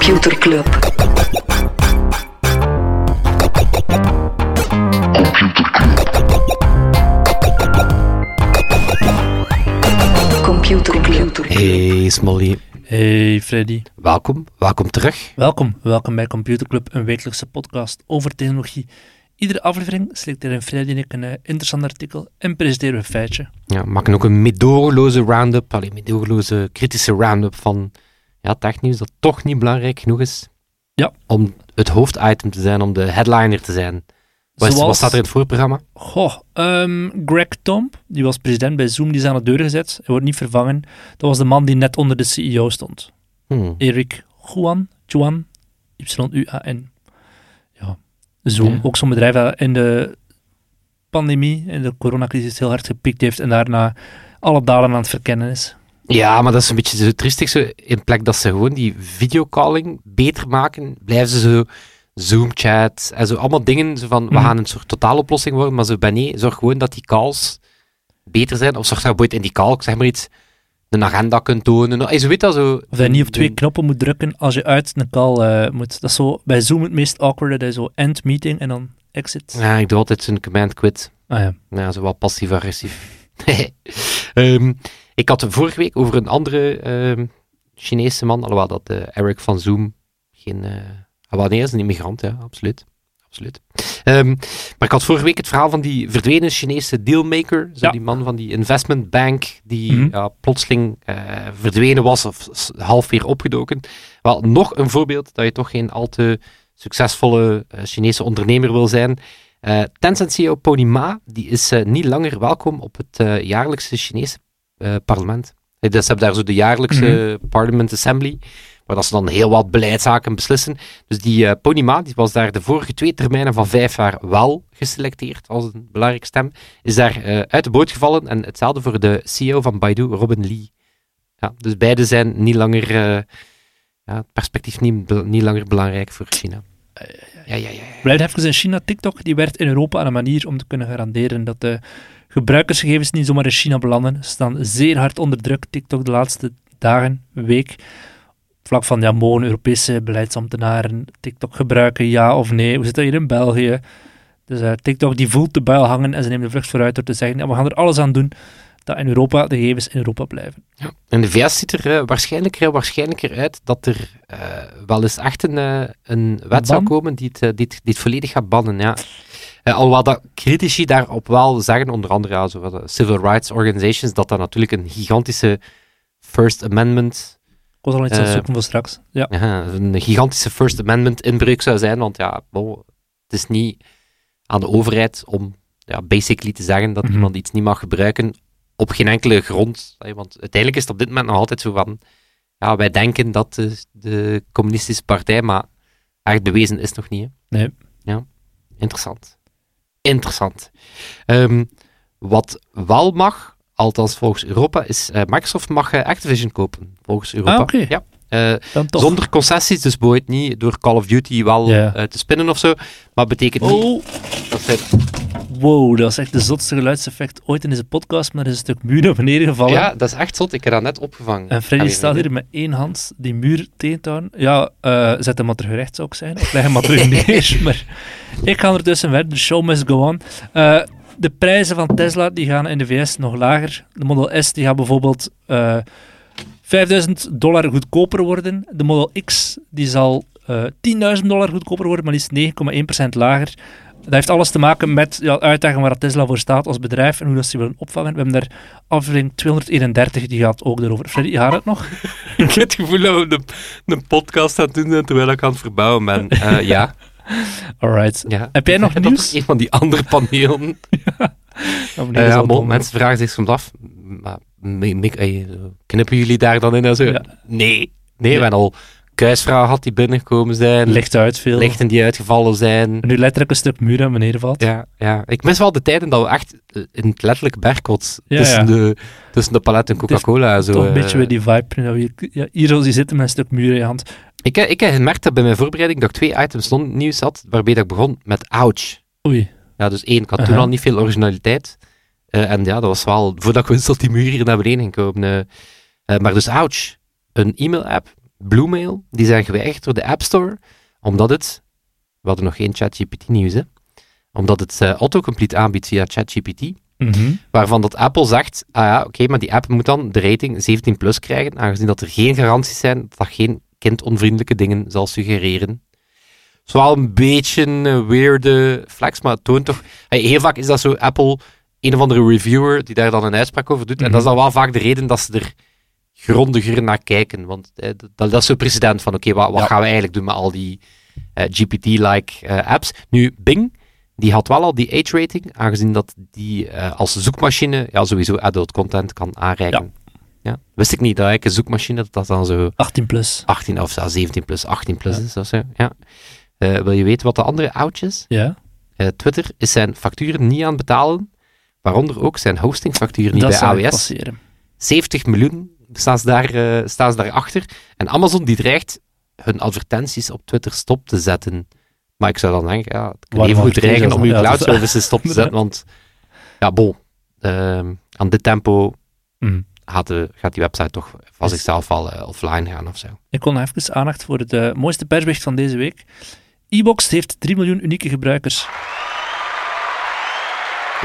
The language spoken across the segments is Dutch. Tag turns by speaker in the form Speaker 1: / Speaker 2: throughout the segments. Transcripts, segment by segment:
Speaker 1: Computer Club. Computer Club.
Speaker 2: Hey Smolly,
Speaker 3: Hey Freddy,
Speaker 2: welkom, welkom terug.
Speaker 3: welkom. Welkom bij Computer Club, een wekelijkse podcast over technologie. Iedere aflevering selecteren Freddy en ik een eh, interessant artikel en presenteren we een feitje.
Speaker 2: Ja, we maken ook een medogeloze round-up, alleen medogeloze kritische round-up van ja, technieuws dat toch niet belangrijk genoeg is
Speaker 3: Ja.
Speaker 2: om het hoofditem te zijn, om de headliner te zijn. Wat,
Speaker 3: Zoals-
Speaker 2: wat staat er in het voorprogramma?
Speaker 3: Goh, ehm, Greg Tomp, die was president bij Zoom, die is aan de deur gezet. Hij wordt niet vervangen. Dat was de man die net onder de CEO stond.
Speaker 2: Hmm.
Speaker 3: Erik Juan, Juan, Y-U-A-N. Ja, Zoom,
Speaker 2: Ja.
Speaker 3: ook zo'n bedrijf dat in de pandemie, in de coronacrisis heel hard gepiekt heeft en daarna alle dalen aan het verkennen is.
Speaker 2: Ja, maar dat is een beetje zo triestig. Zo, in plek dat ze gewoon die videocalling beter maken, blijven ze zo Zoom-chat en zo allemaal dingen zo van, we
Speaker 3: Mhm.
Speaker 2: gaan een soort totaaloplossing worden, maar zo bij nee, zorg gewoon dat die calls beter zijn. Of zorg dat je bijvoorbeeld in die call, zeg maar iets, een agenda kunt tonen. Nou, je weet dat zo.
Speaker 3: Of dat je niet op twee knoppen moet drukken als je uit een call eh, moet. Dat is zo bij Zoom het meest awkward, dat je zo end meeting en dan exit.
Speaker 2: Ja, ik doe altijd zo'n command quit.
Speaker 3: Ah ja.
Speaker 2: Ja, zo wel passief-agressief. Ehm, ik had vorige week over een andere ehm, Chinese man, alhoewel dat eh, Eric van Zoom geen... wel, nee, is een immigrant, ja, absoluut. absoluut. Ehm, maar ik had vorige week het verhaal van die verdwenen Chinese dealmaker, zo
Speaker 3: Ja.
Speaker 2: die man van die investment bank, die
Speaker 3: Mhm.
Speaker 2: plotseling eh, verdwenen was of half weer opgedoken. Wel, nog een voorbeeld dat je toch geen al te succesvolle Chinese ondernemer wil zijn. Eh, Tencent-CEO Pony Ma die is niet langer welkom op het jaarlijkse Chinese eh, parlement. Dus ze hebben daar zo de jaarlijkse Parliament Assembly, waar dat ze dan heel wat beleidszaken beslissen. Dus die eh, Pony Ma die was daar de vorige twee termijnen van vijf jaar wel geselecteerd als een belangrijke stem, is daar eh, uit de boot gevallen. En hetzelfde voor de CEO van Baidu, Robin Lee. Ja, dus beide zijn niet langer, ja, het perspectief niet, niet langer belangrijk voor China. Ja, ja, ja. ja.
Speaker 3: Blijf even in China. TikTok die werkt in Europa aan een manier om te kunnen garanderen dat de gebruikersgegevens niet zomaar in China belanden. Ze staan zeer hard onder druk, TikTok, de laatste dagen, week. Vlak van, ja, mogen Europese beleidsambtenaren TikTok gebruiken, ja of nee? Hoe zit dat hier in België? Dus eh, TikTok die voelt de buil hangen en ze nemen de vlucht vooruit door te zeggen, ja, we gaan er alles aan doen dat in Europa de gegevens in Europa blijven.
Speaker 2: Ja. En de VS ziet er eh, waarschijnlijker en waarschijnlijker uit dat er eh, wel eens echt een, een wet zou komen die het, die, het, die het volledig gaat bannen. Ja. Eh, alhoewel dat critici daarop wel zeggen, onder andere ja, zo wat, eh, civil rights organizations, dat dat natuurlijk een gigantische First Amendment,
Speaker 3: Ik was al iets aan het
Speaker 2: Eh,
Speaker 3: zoeken voor straks. Ja.
Speaker 2: een gigantische First Amendment inbreuk zou zijn, want ja, bon, het is niet aan de overheid om ja, basically te zeggen dat
Speaker 3: Mhm.
Speaker 2: iemand iets niet mag gebruiken op geen enkele grond. Want uiteindelijk is het op dit moment nog altijd zo van, ja, wij denken dat de, de communistische partij, maar echt bewezen is nog niet. Hè?
Speaker 3: Nee.
Speaker 2: Ja, interessant. Interessant. Ehm, wat wel mag, althans volgens Europa, is eh, Microsoft mag eh, Activision kopen, volgens Europa.
Speaker 3: Ah.
Speaker 2: Ja. Eh, zonder concessies, dus bijvoorbeeld niet door Call of Duty wel te spinnen of zo. Maar betekent niet
Speaker 3: Oh,
Speaker 2: dat zij...
Speaker 3: Wow, dat is echt de zotste geluidseffect ooit in deze podcast, maar er is een stuk muur naar beneden gevallen.
Speaker 2: Ja, dat is echt zot. Ik heb dat net opgevangen.
Speaker 3: En Freddy
Speaker 2: Allee,
Speaker 3: staat hier met één hand die muur tegen te houden. Ja, eh, zet hem maar terug recht, zou ik zijn. Of leg hem maar terug neer. Maar ik ga ondertussen verder. De show must go on. Eh, de prijzen van Tesla die gaan in de VS nog lager. De Model S die gaat bijvoorbeeld eh 5000 dollar goedkoper worden. De Model X die zal eh 10.000 dollar goedkoper worden, maar liefst 9,1% lager. Dat heeft alles te maken met ja, uitdagingen waar Tesla voor staat als bedrijf en hoe dat ze willen opvangen. We hebben daar aflevering 231, die gaat ook erover. Freddy, gaat het nog?
Speaker 2: Ik heb het gevoel dat we een, podcast aan het doen terwijl ik aan het verbouwen ben. Eh, ja.
Speaker 3: Alright.
Speaker 2: ja.
Speaker 3: Heb jij nog nieuws?
Speaker 2: een van die andere panelen.
Speaker 3: Oh,
Speaker 2: Eh, ja, bon,
Speaker 3: dom.
Speaker 2: mensen vragen zich soms af, maar, eh, knippen jullie daar dan in? En zo?
Speaker 3: Ja.
Speaker 2: Nee. Nee,
Speaker 3: Ja.
Speaker 2: we hebben al kuisvragen gehad die binnengekomen zijn.
Speaker 3: Licht uit veel.
Speaker 2: Lichten die uitgevallen zijn.
Speaker 3: En nu letterlijk een stuk muur aan beneden valt.
Speaker 2: Ja, ja, ik mis wel de tijden dat we echt eh, in het letterlijk bergkot
Speaker 3: Ja,
Speaker 2: tussen,
Speaker 3: ja.
Speaker 2: De, tussen de palet en Coca-Cola. en zo,
Speaker 3: Toch een
Speaker 2: eh.
Speaker 3: beetje weer die vibe. ja, hier je zitten met een stuk muur in je hand.
Speaker 2: ik, heb- ik heb gemerkt dat bij mijn voorbereiding dat ik twee items non- nieuws had, waarbij dat ik begon met ouch.
Speaker 3: Oei.
Speaker 2: Ja, dus één, ik had toen al niet veel originaliteit. Eh, en ja, dat was wel, voordat ik wist dat die muur hier naar beneden ging komen. eh. Eh, maar dus ouch, een e-mail-app Bluemail, die zijn geweigerd door de App Store, omdat het, we hadden nog geen ChatGPT nieuws, hè, omdat het uh, autocomplete aanbiedt via ChatGPT,
Speaker 3: Mhm.
Speaker 2: waarvan dat Apple zegt, ah ja, oké, maar die app moet dan de rating 17 plus krijgen, aangezien dat er geen garanties zijn dat dat geen kindonvriendelijke dingen zal suggereren. is wel een beetje een weirde flex, maar het toont toch... Hey, heel vaak is dat zo, Apple, een of andere reviewer, die daar dan een uitspraak over doet, en dat is dan wel vaak de reden dat ze er grondiger naar kijken, want eh, dat, dat is zo president van, oké, wat, wat
Speaker 3: Ja.
Speaker 2: gaan we eigenlijk doen met al die eh, GPT-like eh, apps? Nu, Bing, die had wel al die age-rating, aangezien dat die als zoekmachine ja, sowieso adult content kan aanreiken. Ja. Wist ik niet, dat eigenlijk een zoekmachine, dat dat dan zo
Speaker 3: 18 plus.
Speaker 2: 18 of zelfs 17 plus, 18 plus
Speaker 3: Ja.
Speaker 2: is of zo. Ja. Wil je weten wat de andere ouch is?
Speaker 3: Ja,
Speaker 2: Twitter is zijn facturen niet aan het betalen, waaronder ook zijn hostingfacturen niet
Speaker 3: dat
Speaker 2: bij AWS.
Speaker 3: passeren.
Speaker 2: 70 miljoen staan ze, daar, eh, staan ze daarachter. En Amazon die dreigt hun advertenties op Twitter stop te zetten. Maar ik zou dan denken, ja, het kan even goed dreigen om je?
Speaker 3: Ja,
Speaker 2: cloud services stop te zetten, want ja, bon, ehm, aan dit tempo
Speaker 3: Mhm.
Speaker 2: gaat, de, gaat die website toch van zichzelf al eh, offline gaan of zo.
Speaker 3: Ik kon even aandacht voor het eh, mooiste persbericht van deze week. e-box heeft 3 miljoen unieke gebruikers.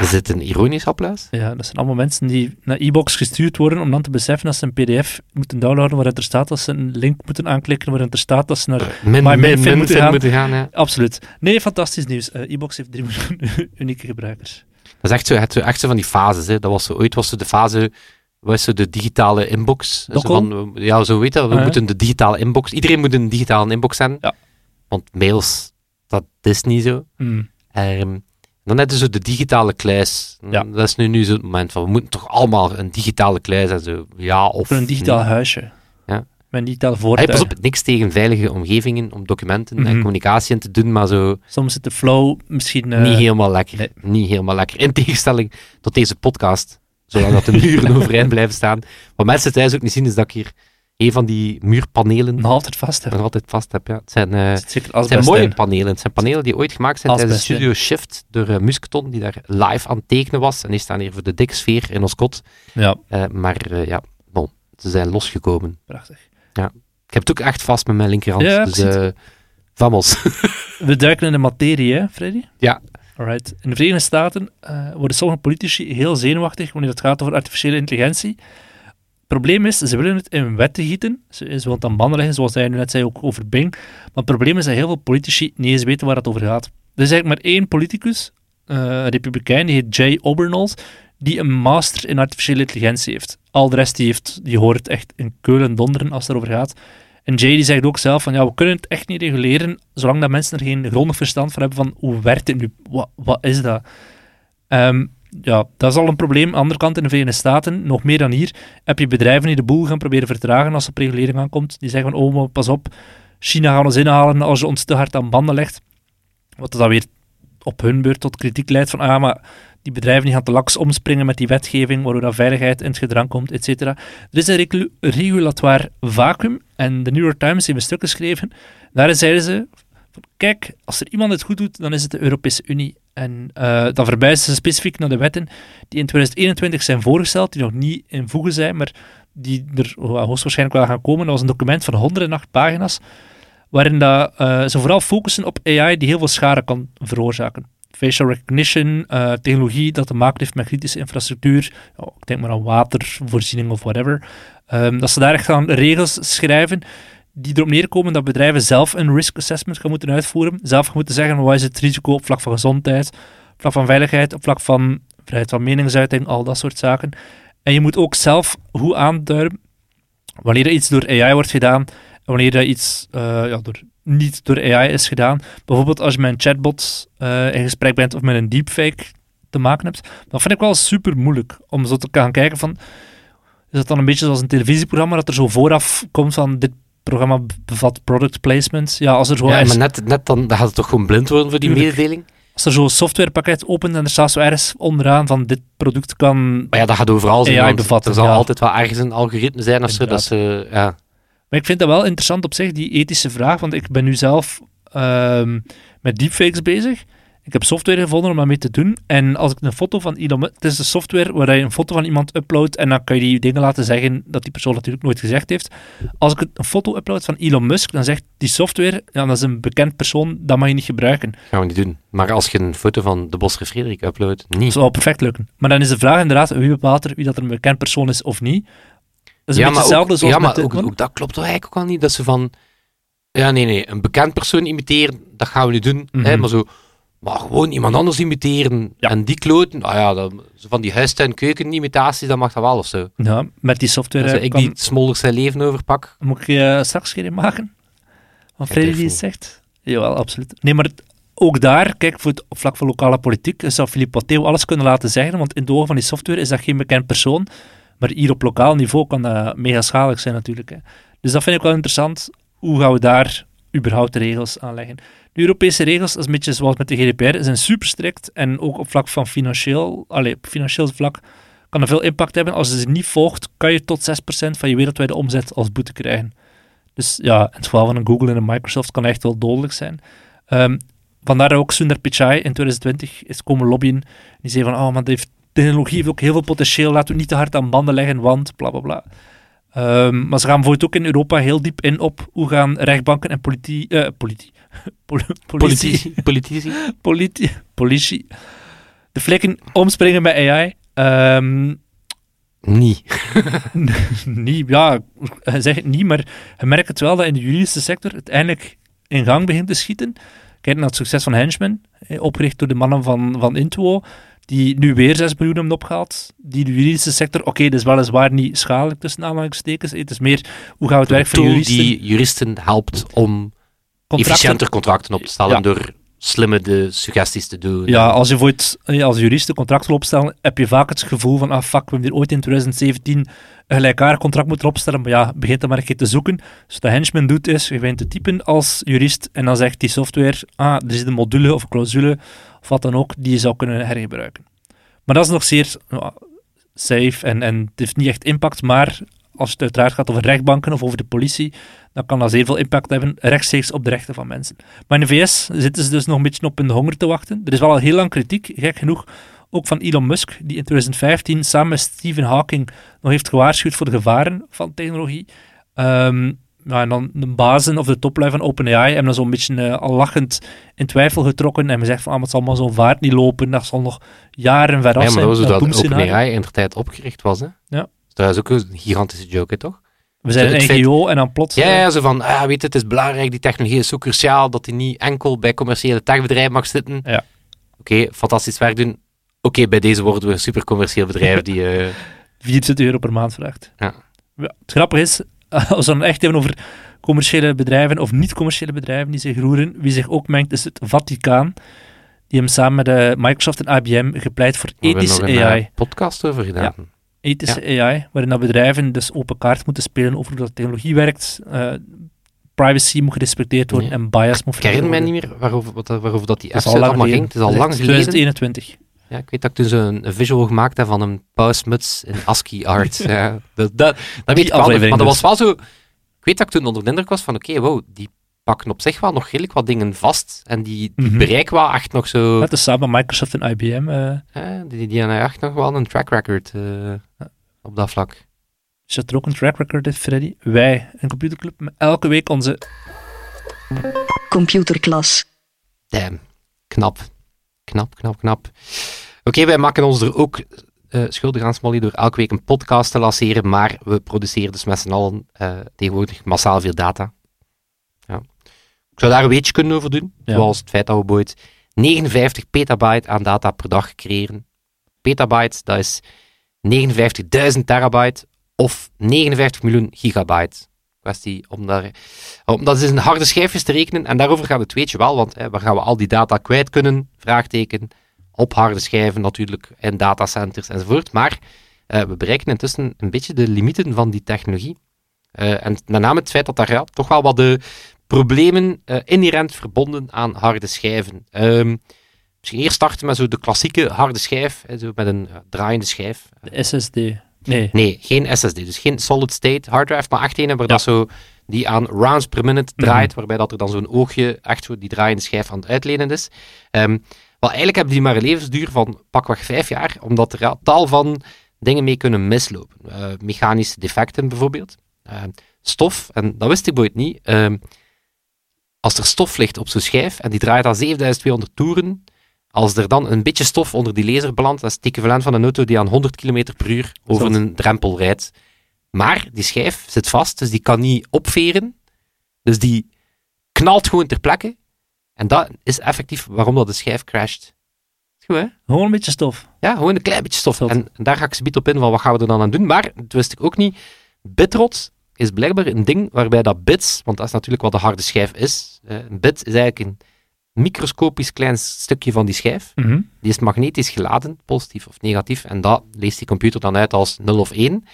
Speaker 2: Is dit een ironisch applaus?
Speaker 3: Ja, dat zijn allemaal mensen die naar e-box gestuurd worden om dan te beseffen dat ze een pdf moeten downloaden waarin er staat dat ze een link moeten aanklikken waarin er staat dat ze naar...
Speaker 2: Min,
Speaker 3: Maar
Speaker 2: min,
Speaker 3: moeten gaan.
Speaker 2: moeten gaan, ja.
Speaker 3: Absoluut. Nee, fantastisch nieuws. Eh, e-box heeft 3 miljoen unieke gebruikers.
Speaker 2: Dat is echt zo, het, echt zo van die fases. Hè. Dat was zo, ooit was zo de fase, was zo de digitale inbox. Zo van, ja, zo weet je, we
Speaker 3: Ah,
Speaker 2: moeten de digitale inbox. Iedereen moet een digitale inbox hebben.
Speaker 3: Ja.
Speaker 2: Want mails, dat is niet zo. Ehm, dan ze zo de digitale kluis.
Speaker 3: Ja.
Speaker 2: Dat is nu, nu zo het moment van, we moeten toch allemaal een digitale kluis en zo. Ja, of
Speaker 3: een digitaal
Speaker 2: nee.
Speaker 3: huisje.
Speaker 2: Ja.
Speaker 3: Met een digitaal
Speaker 2: Hey,
Speaker 3: voertuig.
Speaker 2: pas op, niks tegen veilige omgevingen om documenten en
Speaker 3: Mhm.
Speaker 2: communicatie in te doen, maar zo
Speaker 3: Soms zit de flow misschien... eh,
Speaker 2: niet helemaal lekker.
Speaker 3: nee.
Speaker 2: Niet helemaal lekker. In tegenstelling tot deze podcast, zolang dat de muren overeind blijven staan. Wat mensen thuis ook niet zien, is dat ik hier een van die muurpanelen
Speaker 3: nog altijd vast
Speaker 2: nog
Speaker 3: hebben.
Speaker 2: altijd vast heb. Ja. Het zijn, het zijn mooie panelen. Het zijn panelen die ooit gemaakt zijn tijdens studio Shift door eh, Musketon, die daar live aan het tekenen was. En die staan hier voor de dikke sfeer in ons kot.
Speaker 3: Ja,
Speaker 2: Eh, maar ja, bon, ze zijn losgekomen.
Speaker 3: prachtig.
Speaker 2: Ik heb het ook echt vast met mijn linkerhand.
Speaker 3: Ja,
Speaker 2: dus vamos.
Speaker 3: We duiken in de materie, hè, Freddy?
Speaker 2: Ja.
Speaker 3: Alright. In de Verenigde Staten worden sommige politici heel zenuwachtig wanneer het gaat over artificiële intelligentie. Probleem is, ze willen het in wetten gieten. Ze, ze willen het aan banden leggen, zoals hij nu net zei, ook over Bing. Maar het probleem is dat heel veel politici niet eens weten waar het over gaat. Er is eigenlijk maar één politicus, eh, een republikein, die heet Jay Obernold, die een master in artificiële intelligentie heeft. Al de rest, die, heeft, die hoort echt in keulen donderen als het erover gaat. En Jay die zegt ook zelf van, ja, we kunnen het echt niet reguleren, zolang dat mensen er geen grondig verstand van hebben van, hoe werkt het nu? Wat, wat is dat? Ehm, ja, dat is al een probleem. Aan de andere kant in de Verenigde Staten, nog meer dan hier, heb je bedrijven die de boel gaan proberen vertragen als er regulering aankomt. Die zeggen van, oh, pas op, China gaat ons inhalen als je ons te hard aan banden legt. Wat dan weer op hun beurt tot kritiek leidt van, ah, maar die bedrijven die gaan te laks omspringen met die wetgeving, waardoor dat veiligheid in het gedrang komt, et cetera. Er is een regul- regulatoire vacuüm en de New York Times heeft een stuk geschreven. Daarin zeiden ze, kijk, als er iemand het goed doet, dan is het de Europese Unie. En eh, dan verwijzen ze specifiek naar de wetten die in 2021 zijn voorgesteld, die nog niet in voegen zijn, maar die er oh, hoogstwaarschijnlijk wel gaan komen. Dat was een document van 108 pagina's, waarin dat, eh, ze vooral focussen op AI die heel veel schade kan veroorzaken. Facial recognition, eh, technologie dat te maken heeft met kritische infrastructuur, ik denk maar aan watervoorziening of whatever. Ehm, dat ze daar echt gaan regels schrijven die erop neerkomen dat bedrijven zelf een risk assessment gaan moeten uitvoeren. Zelf moeten zeggen wat is het risico op vlak van gezondheid, op vlak van veiligheid, op vlak van vrijheid van meningsuiting, al dat soort zaken. En je moet ook zelf goed aanduiden wanneer er iets door AI wordt gedaan en wanneer er iets eh, ja, door, niet door AI is gedaan. Bijvoorbeeld als je met een chatbot eh, in gesprek bent of met een deepfake te maken hebt. Dat vind ik wel super moeilijk om zo te gaan kijken van is dat dan een beetje zoals een televisieprogramma dat er zo vooraf komt van dit programma bevat product placement. Ja, als er zo
Speaker 2: Ja,
Speaker 3: ergens-
Speaker 2: maar net, net dan, dan gaat het toch gewoon blind worden voor die
Speaker 3: Tuurlijk.
Speaker 2: mededeling?
Speaker 3: als er zo'n softwarepakket opent en er staat zo ergens onderaan van dit product kan...
Speaker 2: Maar ja, dat gaat overal zijn.
Speaker 3: AI bevatten,
Speaker 2: er zal
Speaker 3: ja.
Speaker 2: altijd wel ergens een algoritme zijn of zo. Dat ze, ja.
Speaker 3: Maar ik vind dat wel interessant op zich, die ethische vraag, want ik ben nu zelf ehm, met deepfakes bezig. Ik heb software gevonden om dat mee te doen. En als ik een foto van Elon Musk... Het is de software waar je een foto van iemand uploadt en dan kan je die dingen laten zeggen dat die persoon natuurlijk nooit gezegd heeft. Als ik een foto upload van Elon Musk, dan zegt die software, ja, dat is een bekend persoon, dat mag je niet gebruiken.
Speaker 2: Gaan we niet doen. Maar als je een foto van de Bosre Frederik uploadt, niet.
Speaker 3: Dat zou perfect lukken. Maar dan is de vraag inderdaad, wie bepaalt er wie dat er een bekend persoon is of niet? Dat is een
Speaker 2: ja,
Speaker 3: beetje hetzelfde zoals
Speaker 2: ja,
Speaker 3: met
Speaker 2: maar
Speaker 3: de-
Speaker 2: ook, ook dat klopt toch eigenlijk ook al niet. Dat ze van... Ja, nee, nee. Een bekend persoon imiteren, dat gaan we niet doen. hè,
Speaker 3: Mhm.
Speaker 2: maar zo... Maar gewoon iemand anders imiteren
Speaker 3: Ja.
Speaker 2: en die kloten, nou ja, dan, van die huistuin-keuken imitaties, dat mag dat wel of zo.
Speaker 3: Ja, met die software
Speaker 2: Als
Speaker 3: eh,
Speaker 2: ik
Speaker 3: kan-
Speaker 2: die Smolders zijn leven overpak.
Speaker 3: Moet ik je straks geen maken? Wat Freddy die zegt? Jawel, absoluut. Nee, maar het- ook daar, kijk, voor het vlak van lokale politiek, zou Philippe Pathé alles kunnen laten zeggen, want in de ogen van die software is dat geen bekend persoon, maar hier op lokaal niveau kan dat mega schadelijk zijn natuurlijk. Hè. Dus dat vind ik wel interessant. Hoe gaan we daar überhaupt de regels aan leggen? De Europese regels, dat is een beetje zoals met de GDPR, zijn super strikt en ook op vlak van financieel, allee, op financieel vlak kan er veel impact hebben. Als je ze niet volgt, kan je tot 6% van je wereldwijde omzet als boete krijgen. Dus ja, in het geval van een Google en een Microsoft kan echt wel dodelijk zijn. Ehm, vandaar ook Sundar Pichai in 2020 is komen lobbyen. Die zei van, oh, maar heeft, technologie heeft ook heel veel potentieel, laten we niet te hard aan banden leggen, want bla bla bla. Ehm, maar ze gaan bijvoorbeeld ook in Europa heel diep in op hoe gaan rechtbanken en politie, eh, politie, pol-
Speaker 2: Politici. Politici.
Speaker 3: politie, politie, de flikken omspringen met AI. Ehm,
Speaker 2: Niet.
Speaker 3: niet, ja, hij zegt het niet, maar je merkt het wel dat in de juridische sector het eindelijk in gang begint te schieten. Kijk naar het succes van Henchman, opgericht door de mannen van, van Intuo, die nu weer 6 miljoen hebben opgehaald. Die de juridische sector, oké, dat is weliswaar niet schadelijk tussen aanhalingstekens, het is meer hoe gaan we het werk van juristen...
Speaker 2: die juristen helpt om efficiënter contracten op te stellen
Speaker 3: Ja.
Speaker 2: door slimme de suggesties te doen.
Speaker 3: Ja, als je voor het, eh, als jurist een contract wil opstellen, heb je vaak het gevoel van, ah fuck, we hebben hier ooit in 2017 een gelijkaardig contract moeten opstellen, maar ja, begint dan maar een keer te zoeken. Dus wat Henchman doet is, je begint te typen als jurist en dan zegt die software, ah, er zit een module of een clausule of wat dan ook, die je zou kunnen hergebruiken. Maar dat is nog zeer safe en, en het heeft niet echt impact, maar als het uiteraard gaat over rechtbanken of over de politie, dan kan dat zeer veel impact hebben rechtstreeks op de rechten van mensen. Maar in de VS zitten ze dus nog een beetje op hun honger te wachten. Er is wel al heel lang kritiek, gek genoeg, ook van Elon Musk, die in 2015 samen met Stephen Hawking nog heeft gewaarschuwd voor de gevaren van technologie. Ehm, ja, en dan de bazen of de toplui van OpenAI hebben dan zo'n beetje eh, al lachend in twijfel getrokken en gezegd van ah, het zal maar zo'n vaart niet lopen, dat zal nog jaren veraf
Speaker 2: Ja, maar
Speaker 3: zijn.
Speaker 2: dat was dat
Speaker 3: boomscenario.
Speaker 2: OpenAI in de tijd opgericht was. Hè?
Speaker 3: Ja.
Speaker 2: Dat is ook een gigantische joke, hè, toch?
Speaker 3: We zijn een
Speaker 2: feit-
Speaker 3: NGO en dan plots...
Speaker 2: Ja,
Speaker 3: eh,
Speaker 2: ja, zo van, ah, weet je, het is belangrijk, die technologie is zo cruciaal, dat die niet enkel bij commerciële techbedrijven mag zitten.
Speaker 3: Ja.
Speaker 2: Oké, fantastisch werk doen. Oké, bij deze worden we een supercommercieel bedrijf die... eh,
Speaker 3: 24 euro per maand vraagt.
Speaker 2: Ja.
Speaker 3: Ja, het grappige is, als we dan echt hebben over commerciële bedrijven of niet-commerciële bedrijven die zich roeren, wie zich ook mengt is het Vaticaan. Die hebben samen met eh, Microsoft en IBM gepleit voor
Speaker 2: we hebben
Speaker 3: ethische
Speaker 2: nog een
Speaker 3: AI.
Speaker 2: eh, podcast over gedaan.
Speaker 3: Ethische AI, waarin dat bedrijven dus open kaart moeten spelen over hoe dat technologie werkt. eh, privacy moet gerespecteerd worden
Speaker 2: Ja.
Speaker 3: en bias moet
Speaker 2: Ik herinner mij niet meer waarover, wat, waarover dat die apps allemaal
Speaker 3: geleden.
Speaker 2: ging. Het is al lang geleden.
Speaker 3: 2021.
Speaker 2: Ja, ik weet dat ik toen zo'n een visual gemaakt heb van een pausmuts in ASCII art. ja, dat, dat, dat weet ik wel. Maar dat
Speaker 3: dus.
Speaker 2: was wel zo... Ik weet dat ik toen onder de indruk was van, oké, wow, die pakken op zich wel nog redelijk wat dingen vast. En die, die bereiken wel echt nog zo...
Speaker 3: Dat is samen met Microsoft en IBM. eh
Speaker 2: die, die hebben echt nog wel een track record eh, op dat vlak.
Speaker 3: Dat er ook een track record heeft, Freddy? Wij, een computerclub, met elke week onze
Speaker 1: Computerklas.
Speaker 2: Damn. Knap. Knap, knap, knap. Oké, wij maken ons er ook eh, schuldig aan, Smolly, door elke week een podcast te lanceren, maar we produceren dus met z'n allen eh, tegenwoordig massaal veel data. Ik zou daar een weetje kunnen over doen,
Speaker 3: Ja.
Speaker 2: zoals het feit dat we bijvoorbeeld 59 petabyte aan data per dag creëren. Petabyte, dat is 59.000 terabyte of 59 miljoen gigabyte. Kwestie om daar om dat is een harde schijfjes te rekenen en daarover gaat het weetje wel, want hè, waar gaan we al die data kwijt kunnen? Vraagteken. Op harde schijven natuurlijk, in datacenters enzovoort. Maar eh, we bereiken intussen een beetje de limieten van die technologie. Eh, en met name het feit dat daar ja, toch wel wat de problemen eh, inherent verbonden aan harde schijven. Ehm, misschien eerst starten met zo de klassieke harde schijf, hè, zo met een eh, draaiende schijf.
Speaker 3: de SSD. Nee,
Speaker 2: Nee, geen SSD, dus geen solid state hard drive, maar echt een waar
Speaker 3: Ja.
Speaker 2: dat zo die aan rounds per minute draait, waarbij dat er dan zo'n oogje echt zo die draaiende schijf aan het uitlenen is. Ehm, wat Wel, eigenlijk hebben die maar een levensduur van pakweg vijf jaar, omdat er tal van dingen mee kunnen mislopen. Uh, mechanische defecten bijvoorbeeld. Uh, stof, en dat wist ik bijvoorbeeld niet. Uh, als er stof ligt op zo'n schijf en die draait aan 7200 toeren, als er dan een beetje stof onder die laser belandt, dat is het equivalent van een auto die aan 100 km per uur over een drempel rijdt. Maar die schijf zit vast, dus die kan niet opveren. Dus die knalt gewoon ter plekke. En dat is effectief waarom dat de schijf crasht.
Speaker 3: Goed, hè? Gewoon een beetje stof.
Speaker 2: Ja, gewoon een klein beetje stof. En, en, daar ga ik ze op in van wat gaan we er dan aan doen. Maar, dat wist ik ook niet, bitrot is blijkbaar een ding waarbij dat bits, want dat is natuurlijk wat de harde schijf is. een bit is eigenlijk een microscopisch klein stukje van die schijf.
Speaker 3: Mhm.
Speaker 2: Die is magnetisch geladen, positief of negatief. En dat leest die computer dan uit als 0 of 1.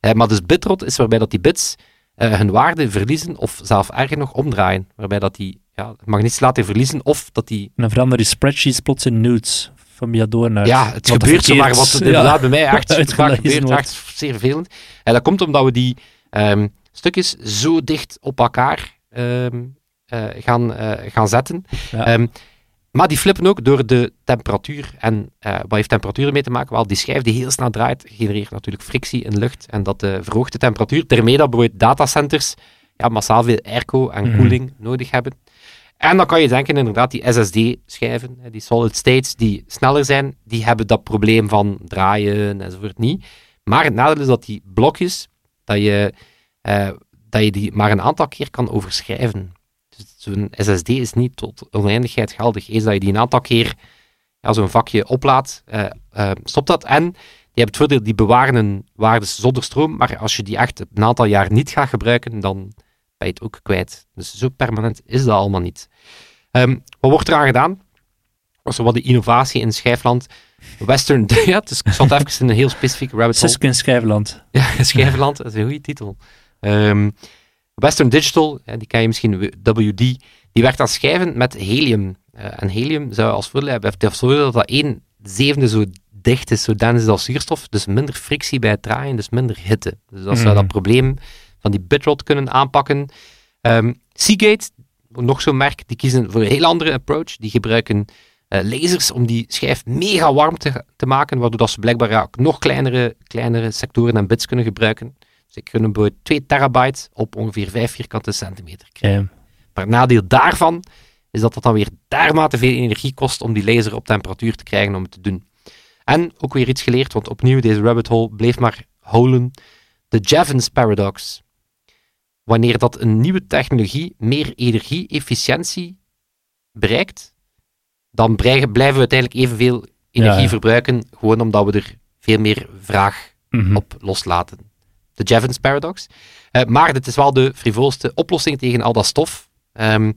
Speaker 2: Eh, maar dus bitrot is waarbij dat die bits uh, hun waarde verliezen of zelf erger nog omdraaien. Waarbij dat die ja, magnetisch laten verliezen of dat die...
Speaker 3: En dan veranderen die spreadsheets plots in nudes van naar...
Speaker 2: Ja, het gebeurt zomaar wat het inderdaad bij mij echt vaak gebeurt. Echt zeer vervelend. En dat komt omdat we die um, stukjes zo dicht op elkaar um, uh, gaan, uh, gaan zetten.
Speaker 3: Ja. Um,
Speaker 2: maar die flippen ook door de temperatuur. En uh, wat heeft temperatuur ermee te maken? Wel, die schijf die heel snel draait, genereert natuurlijk frictie in lucht. En dat verhoogt de temperatuur. Daarmee dat bijvoorbeeld datacenters ja, massaal veel airco en koeling mm -hmm. nodig hebben. En dan kan je denken, inderdaad, die SSD-schijven, die solid states, die sneller zijn, die hebben dat probleem van draaien enzovoort niet. Maar het nadeel is dat die blokjes, dat je, uh, dat je die maar een aantal keer kan overschrijven. Dus zo'n SSD is niet tot oneindigheid geldig. Eens dat je die een aantal keer ja, zo'n vakje oplaadt, uh, uh, stopt dat. En die hebben het voordeel, die bewaren een waarde zonder stroom, maar als je die echt een aantal jaar niet gaat gebruiken, dan ben je het ook kwijt. Dus zo permanent is dat allemaal niet. Um, wat wordt eraan gedaan? Was er wat de innovatie in Schijfland? Western, ja, dus ik zat even in een heel specifieke rabbit hole.
Speaker 3: in Schijfland.
Speaker 2: Ja, Schijfland, dat is een goede titel. Um, Western Digital, die ken je misschien, WD, die werkt aan schijven met helium. Uh, en helium zou als voordeel hebben, heeft als voordeel dat dat één zevende zo dicht is, zo dennis is als zuurstof, dus minder frictie bij het draaien, dus minder hitte. Dus dat zou
Speaker 3: Mm.
Speaker 2: dat probleem van die bitrot kunnen aanpakken. Um, Seagate, nog zo'n merk, die kiezen voor een heel andere approach. Die gebruiken lasers om die schijf mega warm te, te maken, waardoor dat ze blijkbaar ja, nog kleinere, kleinere sectoren en bits kunnen gebruiken. Ze kunnen bijvoorbeeld 2 terabyte op ongeveer 5 vierkante centimeter krijgen.
Speaker 3: Ja.
Speaker 2: Maar het nadeel daarvan is dat dat dan weer dermate veel energie kost om die laser op temperatuur te krijgen om het te doen. En ook weer iets geleerd, want opnieuw, deze rabbit hole bleef maar holen. De Jevons paradox. Wanneer dat een nieuwe technologie meer energie-efficiëntie bereikt, dan blijven we uiteindelijk evenveel energie
Speaker 3: Ja,
Speaker 2: verbruiken, gewoon omdat we er veel meer vraag
Speaker 3: Mhm.
Speaker 2: op loslaten. De Jevons paradox. Uh, maar dit is wel de frivoolste oplossing tegen al dat stof. Um,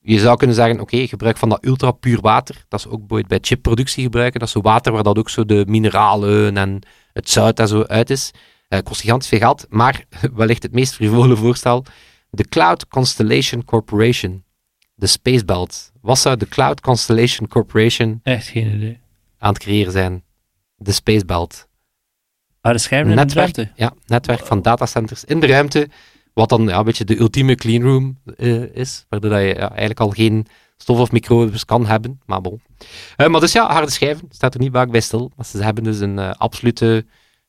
Speaker 2: je zou kunnen zeggen, oké, okay, gebruik van dat ultra puur water, dat is ook bij chipproductie gebruiken, dat is zo water waar dat ook zo de mineralen en het zout en zo uit is. Uh, kost gigantisch veel geld, maar wellicht het meest frivole voorstel, de Cloud Constellation Corporation, de Spacebelt. Wat zou de Cloud Constellation Corporation
Speaker 3: Echt geen idee.
Speaker 2: aan het creëren zijn? De Spacebelt
Speaker 3: Ah, de schermen
Speaker 2: netwerk, ja, netwerk van datacenters in de ruimte, wat dan ja, een beetje de ultieme cleanroom uh, is, waardoor dat je ja, eigenlijk al geen stof of microbes kan hebben, maar bon. Uh, maar dus ja, harde schijven, staat er niet vaak bij stil, maar ze hebben dus een uh, absolute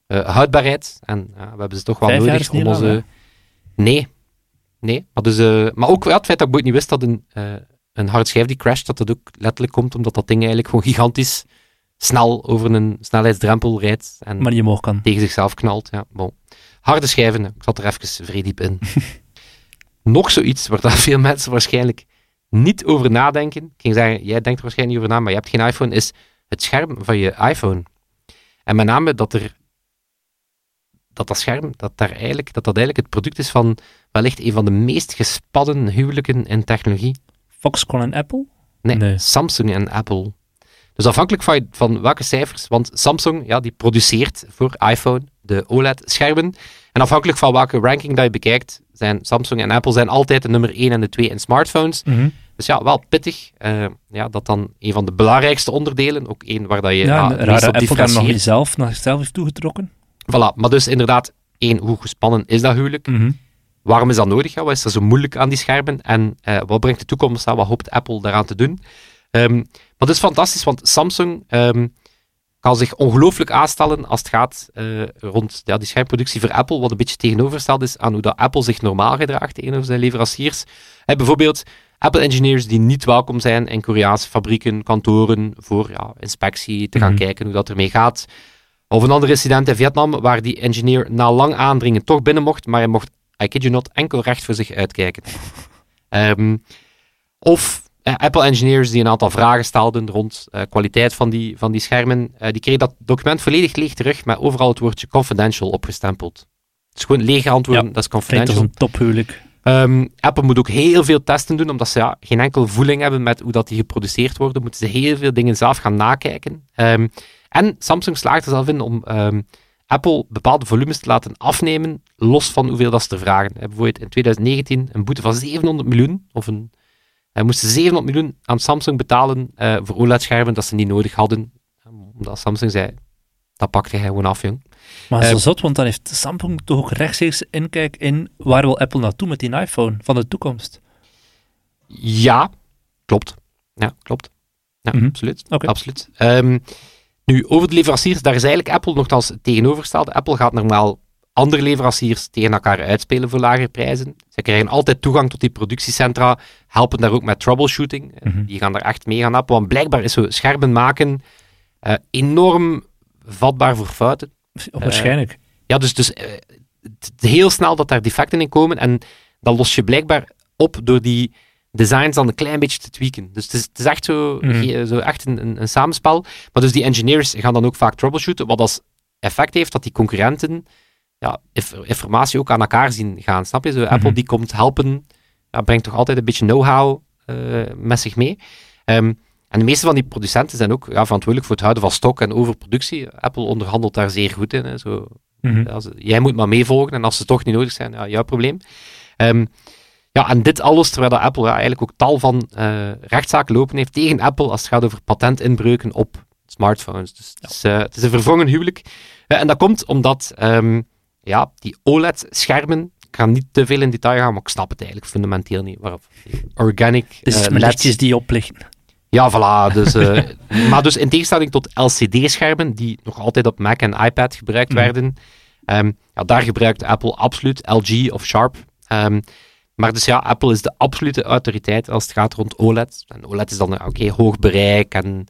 Speaker 2: houdbaarheid, en we hebben ze toch wel
Speaker 3: Vijf
Speaker 2: nodig om onze...
Speaker 3: Lang,
Speaker 2: nee, nee, maar, dus, uh, maar ook ja, het feit dat ik ooit niet wist dat een, uh, een harde schijf die crasht, dat dat ook letterlijk komt omdat dat ding eigenlijk gewoon gigantisch snel over een snelheidsdrempel rijdt. En
Speaker 3: maar omhoog kan.
Speaker 2: Tegen zichzelf knalt. Ja, bon. Harde schijven, ik zat er even vrij diep in. Nog zoiets waar daar veel mensen waarschijnlijk niet over nadenken. Ik ging zeggen, jij denkt er waarschijnlijk niet over na, maar je hebt geen iPhone, is het scherm van je iPhone. En met name dat er dat dat scherm, dat, daar eigenlijk, dat dat eigenlijk het product is van wellicht een van de meest gespannen huwelijken in technologie.
Speaker 3: Foxconn en Apple?
Speaker 2: Nee, nee. Samsung en Apple. Dus afhankelijk van, van, welke cijfers, want Samsung ja, die produceert voor iPhone de OLED-schermen. En afhankelijk van welke ranking dat je bekijkt, zijn Samsung en Apple zijn altijd de nummer 1 en de 2 in smartphones.
Speaker 3: Mm -hmm.
Speaker 2: Dus ja, wel pittig. Uh, ja, dat dan een van de belangrijkste onderdelen, ook één waar dat je
Speaker 3: ja,
Speaker 2: ja,
Speaker 3: raar dat Apple daar nog niet zelf naar zichzelf heeft toegetrokken.
Speaker 2: Voilà, maar dus inderdaad, één, hoe gespannen is dat huwelijk?
Speaker 3: Mm -hmm.
Speaker 2: Waarom is dat nodig? Ja, wat is er zo moeilijk aan die schermen? En uh, wat brengt de toekomst aan? Wat hoopt Apple daaraan te doen? Ehm, maar dat is fantastisch, want Samsung ehm, kan zich ongelooflijk aanstellen als het gaat eh, rond ja, die schermproductie voor Apple, wat een beetje tegenovergesteld is aan hoe dat Apple zich normaal gedraagt tegenover zijn leveranciers. Hè, bijvoorbeeld Apple-engineers die niet welkom zijn in Koreaanse fabrieken, kantoren, voor ja, inspectie, te gaan
Speaker 3: Mhm.
Speaker 2: kijken hoe dat ermee gaat. Of een ander incident in Vietnam, waar die engineer na lang aandringen toch binnen mocht, maar hij mocht, I kid you not, enkel recht voor zich uitkijken. Ehm, of eh, Apple-engineers die een aantal vragen stelden rond eh, kwaliteit van die, van die schermen, eh, die kregen dat document volledig leeg terug, met overal het woordje confidential opgestempeld. Het is gewoon lege antwoorden,
Speaker 3: Ja,
Speaker 2: dat is
Speaker 3: Klinkt als
Speaker 2: confidential.
Speaker 3: een tophuwelijk.
Speaker 2: Ehm, Apple moet ook heel veel testen doen, omdat ze ja, geen enkele voeling hebben met hoe dat die geproduceerd worden. Moeten ze heel veel dingen zelf gaan nakijken. Ehm, en Samsung slaagt er zelf in om ehm, Apple bepaalde volumes te laten afnemen, los van hoeveel dat ze er vragen. Bijvoorbeeld in 2019 een boete van 700 miljoen, of een, eh, moesten 700 miljoen aan Samsung betalen eh, voor OLED-schermen dat ze niet nodig hadden. Omdat Samsung zei, dat pakte hij gewoon af, jong.
Speaker 3: Maar
Speaker 2: Eh,
Speaker 3: zo zot, want dan heeft Samsung toch ook rechtstreeks inkijk in waar wil Apple naartoe met die iPhone van de toekomst.
Speaker 2: Ja, klopt. Ja, klopt. Ja,
Speaker 3: Mhm.
Speaker 2: absoluut. Absoluut. Ehm, nu, over de leveranciers, daar is eigenlijk Apple nogthans het tegenovergestelde. Apple gaat normaal andere leveranciers tegen elkaar uitspelen voor lagere prijzen. Ze krijgen altijd toegang tot die productiecentra, helpen daar ook met troubleshooting. Eh,
Speaker 3: Mhm.
Speaker 2: Die gaan daar echt mee gaan helpen, want blijkbaar is zo schermen maken eh, enorm vatbaar voor fouten.
Speaker 3: Waarschijnlijk.
Speaker 2: Ja, dus, dus eh, heel snel dat daar defecten in komen en dat los je blijkbaar op door die designs dan een klein beetje te tweaken. Dus het is, het is echt, zo,
Speaker 3: Mhm.
Speaker 2: zo echt een, een, een samenspel. Maar dus die engineers gaan dan ook vaak troubleshooten, wat als effect heeft dat die concurrenten ja, inf- informatie ook aan elkaar zien gaan. Snap je? Zo, Apple
Speaker 3: Mhm.
Speaker 2: die komt helpen, ja, brengt toch altijd een beetje know-how eh, met zich mee. Ehm, en de meeste van die producenten zijn ook ja, verantwoordelijk voor het houden van stok en overproductie. Apple onderhandelt daar zeer goed in. Hè. Zo,
Speaker 3: Mhm.
Speaker 2: ja, jij moet maar meevolgen en als ze toch niet nodig zijn, ja, jouw probleem. Ehm, ja, en dit alles terwijl Apple ja, eigenlijk ook tal van eh, rechtszaken lopen heeft tegen Apple als het gaat over patentinbreuken op smartphones. Dus het, is, eh, het is een verwrongen huwelijk. En dat komt omdat ehm, ja, die OLED-schermen, ik ga niet te veel in detail gaan, maar ik snap het eigenlijk fundamenteel niet. Waarop organic
Speaker 3: Dus met
Speaker 2: LEDs
Speaker 3: die oplichten.
Speaker 2: ja, voilà. Dus, eh, maar dus in tegenstelling tot LCD-schermen, die nog altijd op Mac en iPad gebruikt
Speaker 3: Mhm.
Speaker 2: werden, ehm, ja, daar gebruikt Apple absoluut LG of Sharp. Ehm, maar dus ja, Apple is de absolute autoriteit als het gaat rond OLED. En OLED is dan, eh, oké, hoog bereik en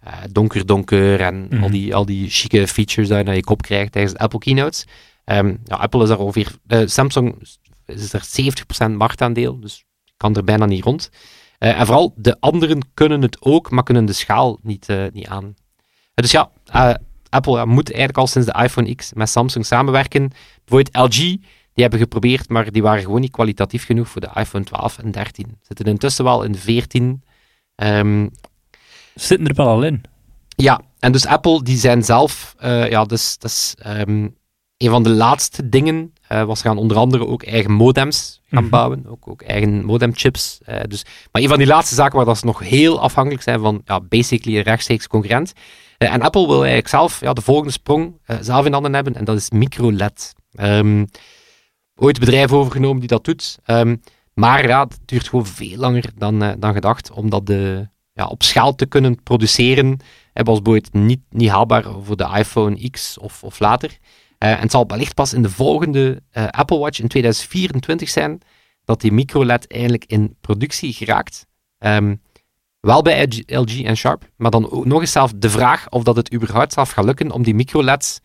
Speaker 2: eh, donker donker en
Speaker 3: Mhm.
Speaker 2: al, die, al die chique features die je naar je kop krijgt tijdens de Apple keynotes. Ehm, ja, Apple is daar ongeveer, eh, Samsung is er 70% marktaandeel, dus kan er bijna niet rond. En vooral, de anderen kunnen het ook, maar kunnen de schaal niet, niet aan. Dus ja, Apple moet eigenlijk al sinds de iPhone X met Samsung samenwerken. Bijvoorbeeld LG, die hebben geprobeerd, maar die waren gewoon niet kwalitatief genoeg voor de iPhone 12 en 13. Zitten intussen wel in de 14. Ehm,
Speaker 3: Zitten er wel al in.
Speaker 2: ja, en dus Apple, die zijn zelf, eh, ja, dus, dat is ehm, een van de laatste dingen, eh was gaan onder andere ook eigen modems gaan
Speaker 3: Mhm.
Speaker 2: bouwen, ook, ook eigen modemchips. eh, dus, maar een van die laatste zaken waar dat ze nog heel afhankelijk zijn van, ja, basically een rechtstreeks concurrent. En Apple wil eigenlijk zelf ja, de volgende sprong zelf in handen hebben, en dat is micro-LED. Ehm, ooit bedrijf overgenomen die dat doet, Ehm, maar ja, het duurt gewoon veel langer dan, eh, dan gedacht, om dat de, ja, op schaal te kunnen produceren hij was bijvoorbeeld niet, niet haalbaar voor de iPhone X of, of later. Eh, en het zal wellicht pas in de volgende eh, Apple Watch in 2024 zijn dat die micro-LED eindelijk in productie geraakt. Ehm, wel bij LG, en Sharp, maar dan ook nog eens zelf de vraag of dat het überhaupt zelf gaat lukken om die micro-LEDs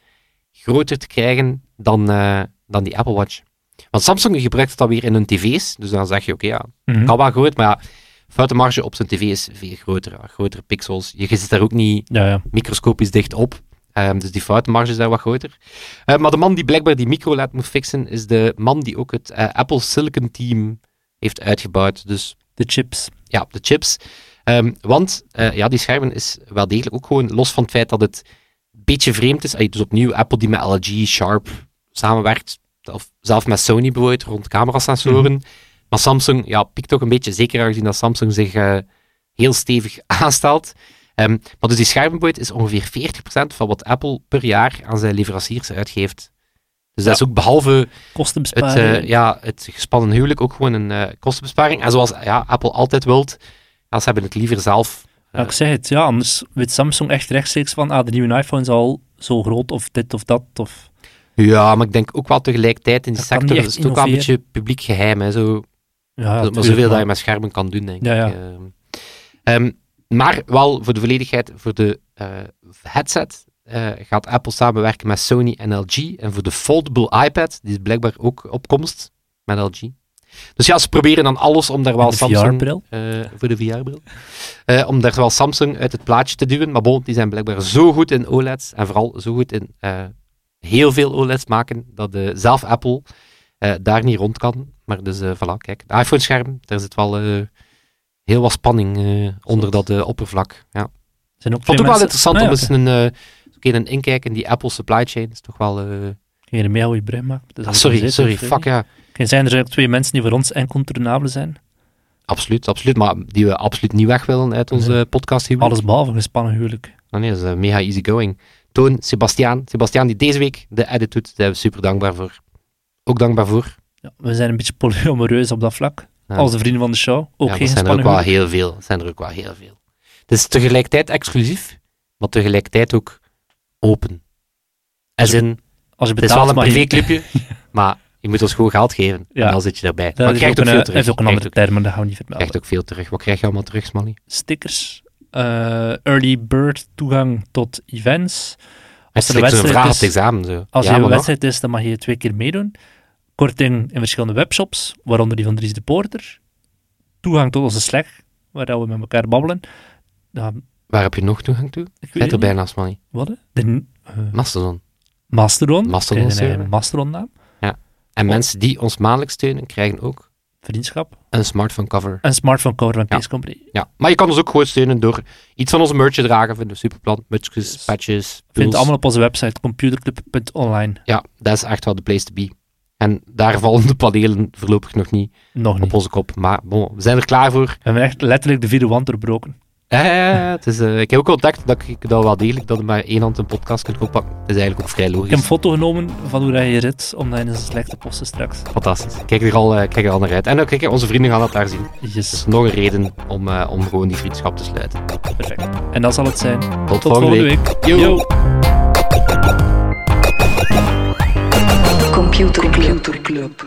Speaker 2: groter te krijgen dan, eh, dan die Apple Watch. Want Samsung gebruikt het dan weer in hun tv's, dus dan zeg je oké, ja,
Speaker 3: Mhm.
Speaker 2: kan wel groot, maar ja, foutenmarge op zijn tv is veel groter. ja, grotere pixels. Je zit daar ook niet
Speaker 3: Ja, ja.
Speaker 2: microscopisch dicht op. Ehm, dus die foutenmarge is daar wat groter. Eh, maar de man die blijkbaar die micro-LED moet fixen, is de man die ook het eh, Apple Silicon Team heeft uitgebouwd. Dus
Speaker 3: De chips.
Speaker 2: ja, de chips. Ehm, want eh, ja, die schermen is wel degelijk ook gewoon, los van het feit dat het een beetje vreemd is. Dus opnieuw, Apple die met LG, Sharp samenwerkt, of zelf met Sony bijvoorbeeld rond camerasensoren. Maar Samsung ja, piekt toch een beetje, zeker aangezien dat Samsung zich eh, heel stevig aanstelt. Ehm, maar dus die schermen bijvoorbeeld is ongeveer 40% van wat Apple per jaar aan zijn leveranciers uitgeeft. Dus dat is ook behalve het, eh, ja, het gespannen huwelijk ook gewoon een eh, kostenbesparing. En zoals ja, Apple altijd wilt, ja, ze hebben het liever zelf
Speaker 3: Ja, ik zeg het, ja, anders weet Samsung echt rechtstreeks van, ah, de nieuwe iPhone is al zo groot, of dit of dat, of...
Speaker 2: Ja, maar ik denk ook wel tegelijkertijd in die
Speaker 3: Dat
Speaker 2: sector
Speaker 3: niet
Speaker 2: is het ook wel een beetje publiek geheim. Hè, zo,
Speaker 3: Ja,
Speaker 2: maar zoveel dat je met schermen kan doen, denk
Speaker 3: Ja,
Speaker 2: ik. Ehm, ehm, maar wel voor de volledigheid, voor de eh, headset eh, gaat Apple samenwerken met Sony en LG. En voor de foldable iPad, die is blijkbaar ook op komst met LG. Dus ja, ze proberen dan alles om daar wel Samsung... Eh, voor de VR-bril. Om daar wel Samsung uit het plaatje te duwen. Maar bon, die zijn blijkbaar zo goed in OLED's. En vooral zo goed in heel veel OLED's maken. Dat eh, zelf Apple eh, daar niet rond kan. Maar dus, eh voilà, kijk. Het iPhone-scherm, daar zit wel heel wat spanning onder dat oppervlak. Ja.
Speaker 3: Zijn ook
Speaker 2: vond ook wel interessant
Speaker 3: Ah,
Speaker 2: om eens een, een keer een inkijk in die Apple supply chain. is toch wel...
Speaker 3: mega goede brein maken. Dus
Speaker 2: ah, sorry, sorry, fuck ja.
Speaker 3: Oké, zijn er ook twee mensen die voor ons incontournabel zijn?
Speaker 2: Absoluut, absoluut. Maar die we absoluut niet weg willen uit onze
Speaker 3: Nee.
Speaker 2: podcast hier.
Speaker 3: Alles behalve gespannen huwelijk.
Speaker 2: Oh nee, dat is mega easy going. Toon, Sebastiaan. Sebastiaan die deze week de edit doet, daar zijn we super dankbaar voor. Ook dankbaar voor.
Speaker 3: Ja, we zijn een beetje polyamoreus op dat vlak.
Speaker 2: Ja.
Speaker 3: Als de vrienden van de show. Ook
Speaker 2: ja,
Speaker 3: geen
Speaker 2: dat zijn er ook wel heel veel. Dat zijn er ook wel heel veel. Het is tegelijkertijd exclusief, maar tegelijkertijd ook open. Als in,
Speaker 3: Als je
Speaker 2: het is
Speaker 3: betaalt,
Speaker 2: wel een
Speaker 3: je-
Speaker 2: privéclubje, maar je moet ons gewoon geld geven.
Speaker 3: Ja.
Speaker 2: En dan zit je erbij.
Speaker 3: Dat
Speaker 2: maar je
Speaker 3: is
Speaker 2: krijgt
Speaker 3: ook
Speaker 2: veel terug.
Speaker 3: heeft ook een
Speaker 2: Je
Speaker 3: andere term, maar dat gaan we niet vermelden.
Speaker 2: krijgt ook veel terug. Wat krijg je allemaal terug, Smally?
Speaker 3: Stickers, eh, early bird toegang tot events.
Speaker 2: Als
Speaker 3: er een
Speaker 2: een vraag op
Speaker 3: wedstrijd
Speaker 2: het
Speaker 3: is,
Speaker 2: examen. Zo.
Speaker 3: als
Speaker 2: ja,
Speaker 3: er een wedstrijd is, dan mag je twee keer meedoen. Korting in verschillende webshops, waaronder die van Dries de Poorter. Toegang tot onze Slack, waar we met elkaar babbelen. Ja,
Speaker 2: Waar heb je nog toegang toe?
Speaker 3: ik weet
Speaker 2: er
Speaker 3: niet.
Speaker 2: bijna, Smally.
Speaker 3: Wat? hè? De eh,
Speaker 2: Mastodon.
Speaker 3: Mastodon.
Speaker 2: Mastodon
Speaker 3: Krijg je een
Speaker 2: server.
Speaker 3: eigen Mastodon naam.
Speaker 2: En mensen die ons maandelijks steunen, krijgen ook
Speaker 3: Vriendschap.
Speaker 2: een smartphone cover.
Speaker 3: En smartphone cover van
Speaker 2: Ja.
Speaker 3: Case Company.
Speaker 2: Ja, maar je kan ons ook gewoon steunen door iets van onze merch te dragen. Vinden we superplan. Mutsjes, patches,
Speaker 3: Vind het allemaal op onze website computerclub.online.
Speaker 2: Ja, dat is echt wel de place to be. En daar vallen de panelen voorlopig nog niet
Speaker 3: Nog niet.
Speaker 2: op onze kop. Maar bon, we zijn er klaar voor.
Speaker 3: We hebben echt letterlijk de vierde wand doorbroken.
Speaker 2: Eh, het is, eh, ik heb ook ontdekt dat ik dat wel degelijk dat je met één hand een podcast kunt oppakken. Dat is eigenlijk ook vrij
Speaker 3: Ik heb
Speaker 2: logisch.
Speaker 3: een foto genomen van hoe dat je rit, om dat in een slecht te posten straks.
Speaker 2: Fantastisch. Kijk er al, eh, kijk er al naar uit. En ook, kijk, onze vrienden gaan dat daar zien.
Speaker 3: Yes,
Speaker 2: Dus nog een reden om, eh, om gewoon die vriendschap te sluiten.
Speaker 3: perfect. En dat zal het zijn.
Speaker 2: Tot,
Speaker 3: Tot volgende week.
Speaker 2: Yo.
Speaker 3: Yo.
Speaker 1: Computer Club.